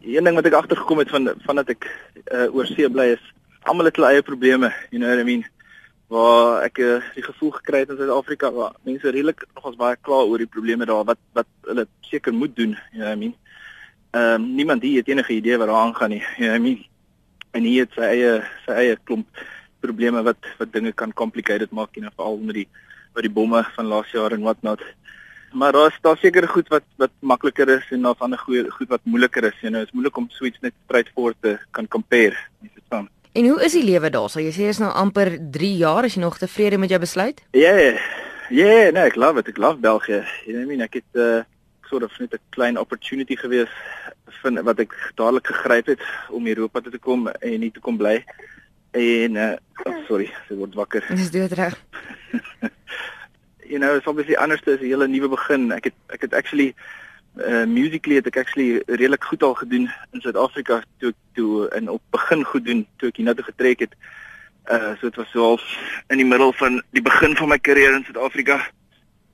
een ding wat ek agtergekom het van vandat ek uh, oor see bly is almal het hulle eie probleme, you know what I mean? Waar ek uh, die gevoel gekry het in Suid-Afrika waar mense redelik nogals baie kla oor die probleme daar wat wat hulle seker moet doen, you know what I mean? Ehm um, niemand hier het enige idee wat daar aangaan nie, you know what I mean? En hier het sy eie sy eie klomp probleme wat wat dinge kan complicated maak en veral onder die by die bomme van laas jaar en wat not. Maar daar's daar seker goed wat wat makliker is en daar's ander goeie goed wat moeiliker is. Know, dit is moeilik om suits net straightforward te kan compare. Dit van. En hoe is die lewe daar? Sal jy sê is nou amper 3 jaar as jy nog tevrede met jou besluit? Ja. Yeah, ja, yeah, nee, ek love it. Ek love België. You know what I mean? Ek het uh sort of net 'n klein opportunity gewees vind wat ek dadelik gegryp het om Europa toe te kom en hier te kom bly. En uh oh, sorry, sy word wakker. Dis doodreg. you know, it's obviously anders as 'n hele nuwe begin. Ek het ek het actually uh musically het ek actually redelik goed al gedoen in Suid-Afrika toe toe in op begin goed doen toe ek hier nou toe getrek het. Uh so dit was so half in die middel van die begin van my karier in Suid-Afrika.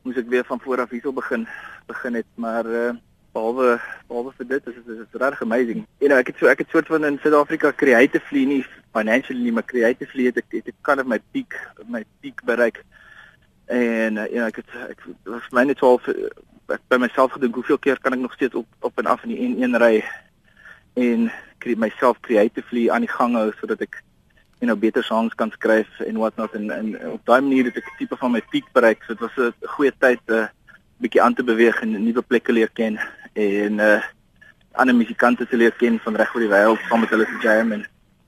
Moes ek weer van voor af hierso begin begin het, maar uh behalwe behalwe vir dit is dit is regtig amazing. You know, ek het so ek het soort van in Suid-Afrika creatively nie financially nie, maar creatively het ek het ek kan op my peak my peak bereik. En uh, ja, ek het ek was my net al ek by myself gedink hoeveel keer kan ek nog steeds op op en af in die N1 ry en myself creatively aan die gang hou sodat ek you know beter songs kan skryf en wat not en, en op daai manier het ek tipe van my piek bereik. So dit was 'n goeie tyd 'n uh, bietjie aan te beweeg en nuwe plekke leer ken en uh ander musikante te leer ken van reg oor die wêreld saam met hulle te jam en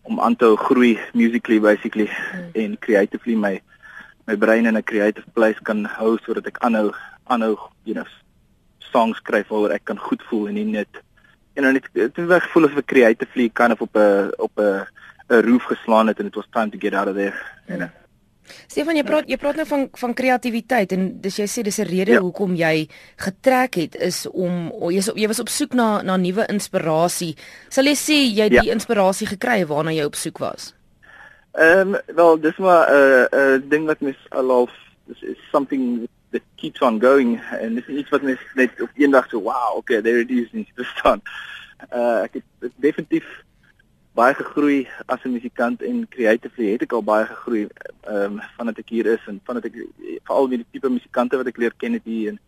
om aan te groei musically basically mm. en creatively my my brein in 'n creative place kan hou sodat ek aanhou aanhou you know songs skryf waaroor ek kan goed voel en nie net en nou net dit het gevoel of 'n creatively kind of op 'n op 'n 'n roof geslaan het en it was time to get out of there you know Stefan jy praat jy praat nou van van kreatiwiteit en dis jy sê dis 'n rede ja. hoekom jy getrek het is om jy jy was op soek na na nuwe inspirasie. Sal jy sê jy het ja. die inspirasie gekry waarna jy op soek was? Ehm um, wel dis maar 'n uh, 'n uh, ding wat mens alhalf is, is something that keeps on going en dis iets wat mens net op eendag so wow okay there it is nie verstaan. Uh ek het definitief baie gegroei as 'n musikant en creatively het ek al baie gegroei ehm um, vandat ek hier is en vandat ek veral met die tipe musikante wat ek leer ken het hier en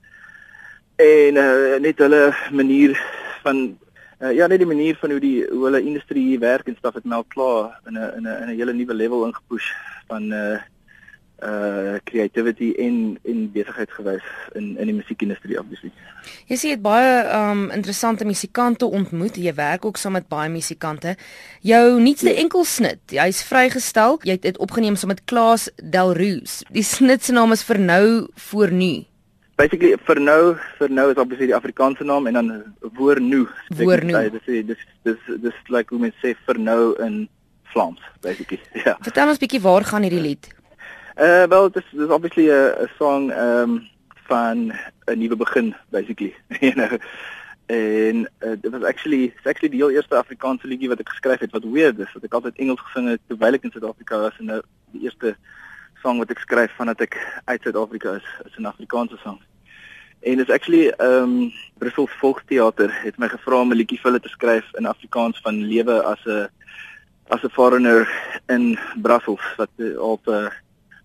en uh, net hulle manier van uh, ja net die manier van hoe die hoe hulle industrie hier werk en staf het my al klaar in 'n in 'n in 'n hele nuwe level ingepush van uh uh creativity en en besigheid gewys in in die musiekindustrie obviously. Jy sien dit baie um interessante musikante ontmoet. Jy werk ook saam met baie musikante. Jou nuutste ja. enkelsnit, hy's vrygestel. Jy het dit opgeneem saam met Klaas Delroos. Die snit se naam is vir nou voor nu. Basically vir nou vir nou is obviously die Afrikaanse naam en dan. Voor nu. Dis dis dis dis like hoe mense sê vir nou in Vlaams basically. Ja. Yeah. Vertel ons bietjie waar gaan hierdie lied? Uh wel dis dis obviously 'n song ehm um, van 'n nuwe begin basically. you know. En uh, dit was actually it's actually die heel eerste Afrikaanse liedjie wat ek geskryf het wat weird is wat ek altyd Engels gesing het terwyl ek in Suid-Afrika was en nou die eerste song wat ek skryf vandat ek uit Suid-Afrika is is 'n Afrikaanse song. En dit is actually ehm um, Brussel Volksteater het my gevra om 'n liedjie vir hulle te skryf in Afrikaans van lewe as 'n as 'n foreigner in Brussels wat uh, op 'n uh,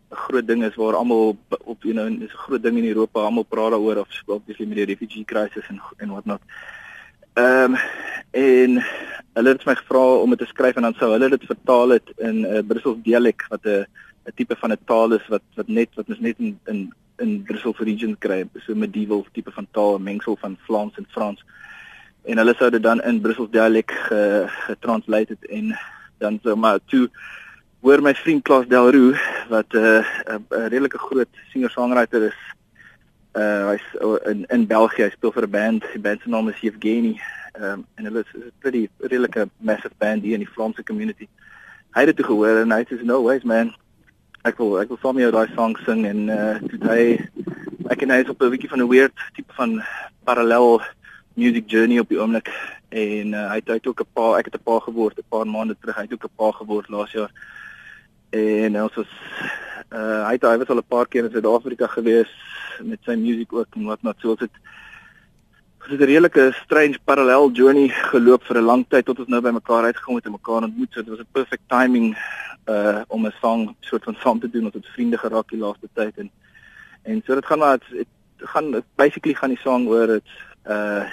groot ding is waar almal op you know is 'n groot ding in Europa almal praat daaroor of obviously met die refugee crisis en en wat not. Ehm um, en hulle het my gevra om dit te skryf en dan sou hulle dit vertaal het in 'n uh, Brussels dialek wat 'n 'n tipe van 'n taal is wat wat net wat ons net in in in Brussels region kry, so medieval tipe van taal, 'n mengsel van Vlaams en Frans. En hulle sou dit dan in Brussels dialek getranslate het en dan so maar toe hoor my vriend Klaas Delroo wat 'n uh, 'n redelike groot singer-songwriter is. Uh hy's in in België, hy speel vir 'n band, die band se naam is Evgeny. Ehm um, en hulle is 'n pretty redelike massive band hier in die Vlaamse community. Hy het dit gehoor en hy sê no ways man. Ek wil ek wil vir jou daai song sing en uh toe hy ek en hy is op 'n bietjie van 'n weird tipe van parallel music journey op die oomblik en uh, hy het ook 'n paar ek het 'n paar geword 'n paar maande terug hy het ook 'n paar geword laas jaar. En ons was uh hy het hy was al 'n paar keer in Suid-Afrika gewees met sy musiek ook en wat net so het Ons het 'n redelike strange parallel journey geloop vir 'n lang tyd tot ons nou by mekaar uitgekom het en mekaar ontmoet. So dit was 'n perfect timing uh om 'n song soort van saam te doen. Ons het vriende geraak die laaste tyd en en so dit gaan maar dit gaan basically gaan die song oor dit uh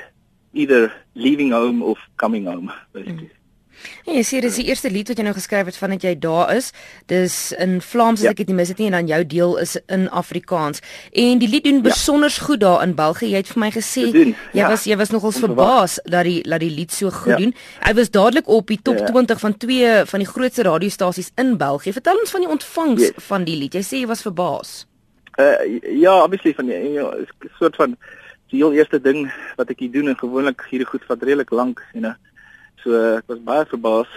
either leaving home of coming home basically. Mm. Ja, jy sê dis die eerste lied wat jy nou geskryf het vandat jy daar is. Dis in Vlaams as ja. ek dit nie mis het nie en dan jou deel is in Afrikaans. En die lied doen ja. besonder goed daar in België. Jy het vir my gesê jy ja. was jy was nogals verbaas dat die dat die lied so goed ja. doen. Hy was dadelik op die top ja. 20 van twee van die grootste radiostasies in België. Vertel ons van die ontvangs yes. van die lied. Jy sê jy was verbaas. Uh ja, obviously van die ja, soort van die heel eerste ding wat ek hier doen en gewoonlik hierdie goed vat redelik lank, you know. So ek was baie verbaas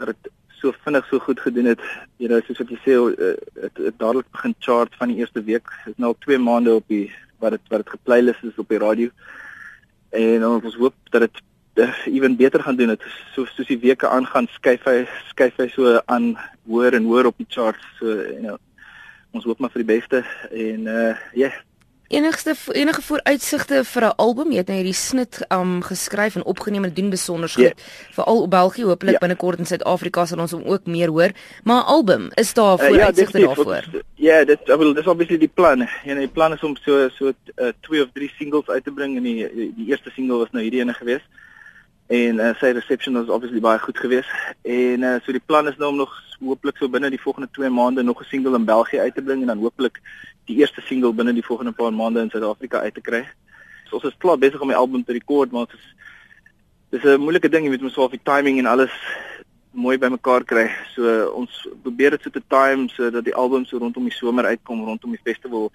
dat dit so vinnig so goed gedoen het. Jy know, soos wat jy sê, eh, dit het dadelik begin chart van die eerste week. Dit is nou al 2 maande op die wat dit wat dit geplaylist is op die radio. En ons hoop dat dit ewen beter gaan doen. Dit so soos die weke aangaan, skuif hy skuif hy so aan hoër en hoër op die charts. So you know, ons hoop maar vir die beste en uh ja, yeah, Enigste enige vooruitsigte vir 'n album? Jy het nou hierdie snit um geskryf en opgeneem en doen besonder goed. Yeah. Ja. Veral op België, hopelik yeah. Ja. binnekort in Suid-Afrika sal ons hom ook meer hoor. Maar album, is daar vooruitsigte uh, ja, daarvoor? Ja, dit I will this obviously die plan. Know, die plan is om so so uh, twee of drie singles uit te bring en die die eerste single was nou hierdie ene geweest en uh, sy reception was obviously baie goed geweest en uh, so die plan is nou om nog hooplik so binne die volgende 2 maande nog 'n single in België uit te bring en dan hooplik die eerste single binne die volgende paar maande in Suid-Afrika uit te kry. So ons is klaar besig om die album te rekord maar dit is dis 'n moeilike ding jy moet mos al die timing en alles mooi bymekaar kry. So ons probeer dit so te time sodat die album so rondom die somer uitkom rondom die festival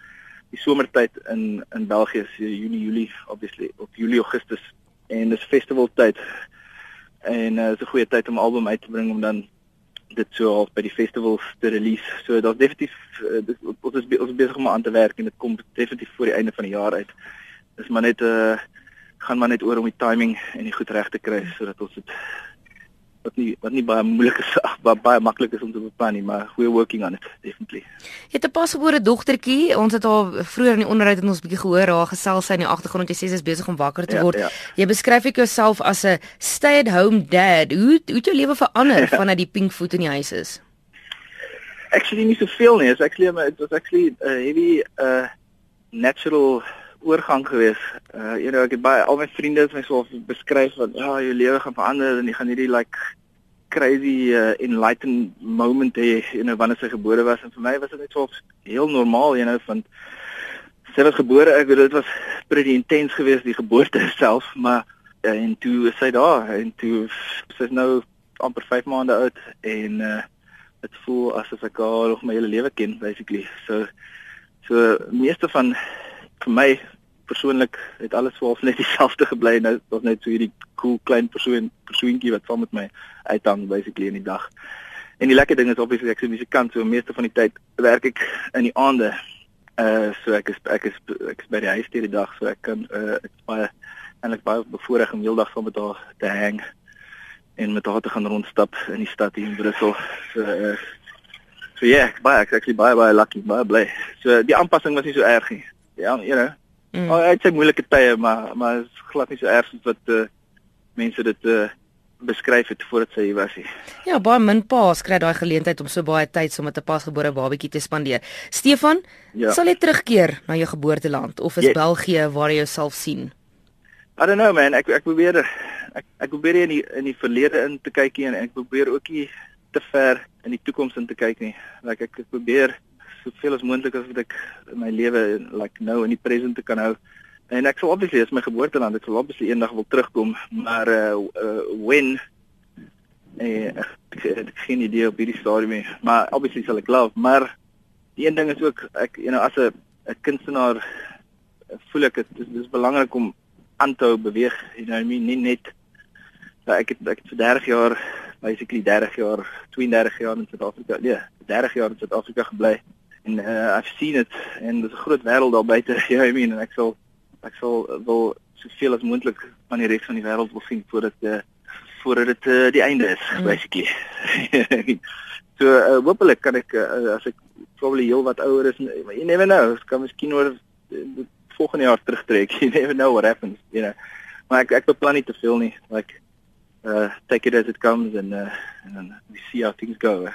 die somertyd in in België se Junie Julie obviously op Julie Augustus en dis festivaltyd. En uh, dit is 'n goeie tyd om 'n album uit te bring om dan dit so half by die festivals te release. So daar's definitief uh, dis ons is ons is besig om aan te werk en dit kom definitief voor die einde van die jaar uit. Dis maar net 'n uh, eh, gaan maar net oor om die timing en die goed reg te kry sodat ons dit wat nie wat nie baie moeilik is baie, baie maklik is om te beplan nie maar we're working on it definitely. Jy het 'n pasgebore dogtertjie. Ons het al vroeër in die onderhoud het ons bietjie gehoor haar gesels sy in die agtergrond. Jy sê sy is besig om wakker te ja, word. Ja, ja. Jy beskryf ek jouself as 'n stay-at-home dad. Hoe hoe het jou lewe verander vanaf die pink voet in die huis is? Actually nie soveel nie. It's actually it was actually a heavy uh natural oorgang gewees. Uh you know, ek het baie al my vriende het my so beskryf dat ja, jou lewe gaan verander en jy gaan hierdie like crazy uh, enlightened moment hê, you know, wanneer sy gebore was en vir my was dit net so heel normaal, you know, van sy was gebore, ek weet dit was pretty intense geweest die geboorte self, maar uh, en toe sy daar en toe sy's nou amper 5 maande oud en uh dit voel asof ek haar nog my hele lewe ken basically. So so meeste van vir my persoonlik het alles swaalf net dieselfde gebly nou was net so hierdie cool klein persoon persoontjie wat saam met my uithang basically in die dag. En die lekker ding is obviously ek is 'n musikant so meeste van die tyd werk ek in die aande. Uh so ek is ek is ek is by die huis hierdie dag so ek kan uh ek baie eintlik baie bevoorreg om heeldag saam met haar te hang en met haar te gaan rondstap in die stad hier in Brussel. So uh so ja, yeah, baie ek is baie baie lucky, baie bly. So die aanpassing was nie so erg nie. Ja, you know. Mm. Oh, hy het sy moeilike tye, maar maar is glad nie so erg soos wat uh, mense dit uh, beskryf het voordat sy hier was nie. Ja, baie min paas kry daai geleentheid om so baie tyd saam met 'n pasgebore babatjie te spandeer. Stefan, ja. sal jy terugkeer na jou geboorteland of is yes. België waar jy jouself sien? I don't know man, ek ek probeer ek ek probeer in die in die verlede in te kyk en ek probeer ook nie te ver in die toekoms in te kyk nie. Like ek, ek probeer soveel as moontlik as wat ek in my lewe like nou in die presente kan hou. En ek sal obviously as my geboorteland, ek sal obviously eendag wil terugkom, maar uh, uh when eh ek het geen idee op hierdie stadium nie, maar obviously sal ek love, maar die een ding is ook ek you know as 'n 'n kunstenaar voel ek dit is, is belangrik om aan te hou beweeg, you know I mean nie net ja, ek het ek het vir 30 jaar basically 30 jaar, 32 jaar in Suid-Afrika. Nee, 30 jaar in Suid-Afrika gebly en uh, I've seen it en dis 'n groot wêreld daar buite ja I mean en ek sal ek sal wil soveel as moontlik van die res van die wêreld wil sien voordat uh, voordat dit uh, die einde is mm. basically so uh, hopelik kan ek uh, as ek probably heel wat ouer is you never know kan miskien oor volgende jaar terugtrek. You never know what happens, you know. Maar ek ek beplan nie te veel nie. Like uh take it as it comes and uh and we see how things go.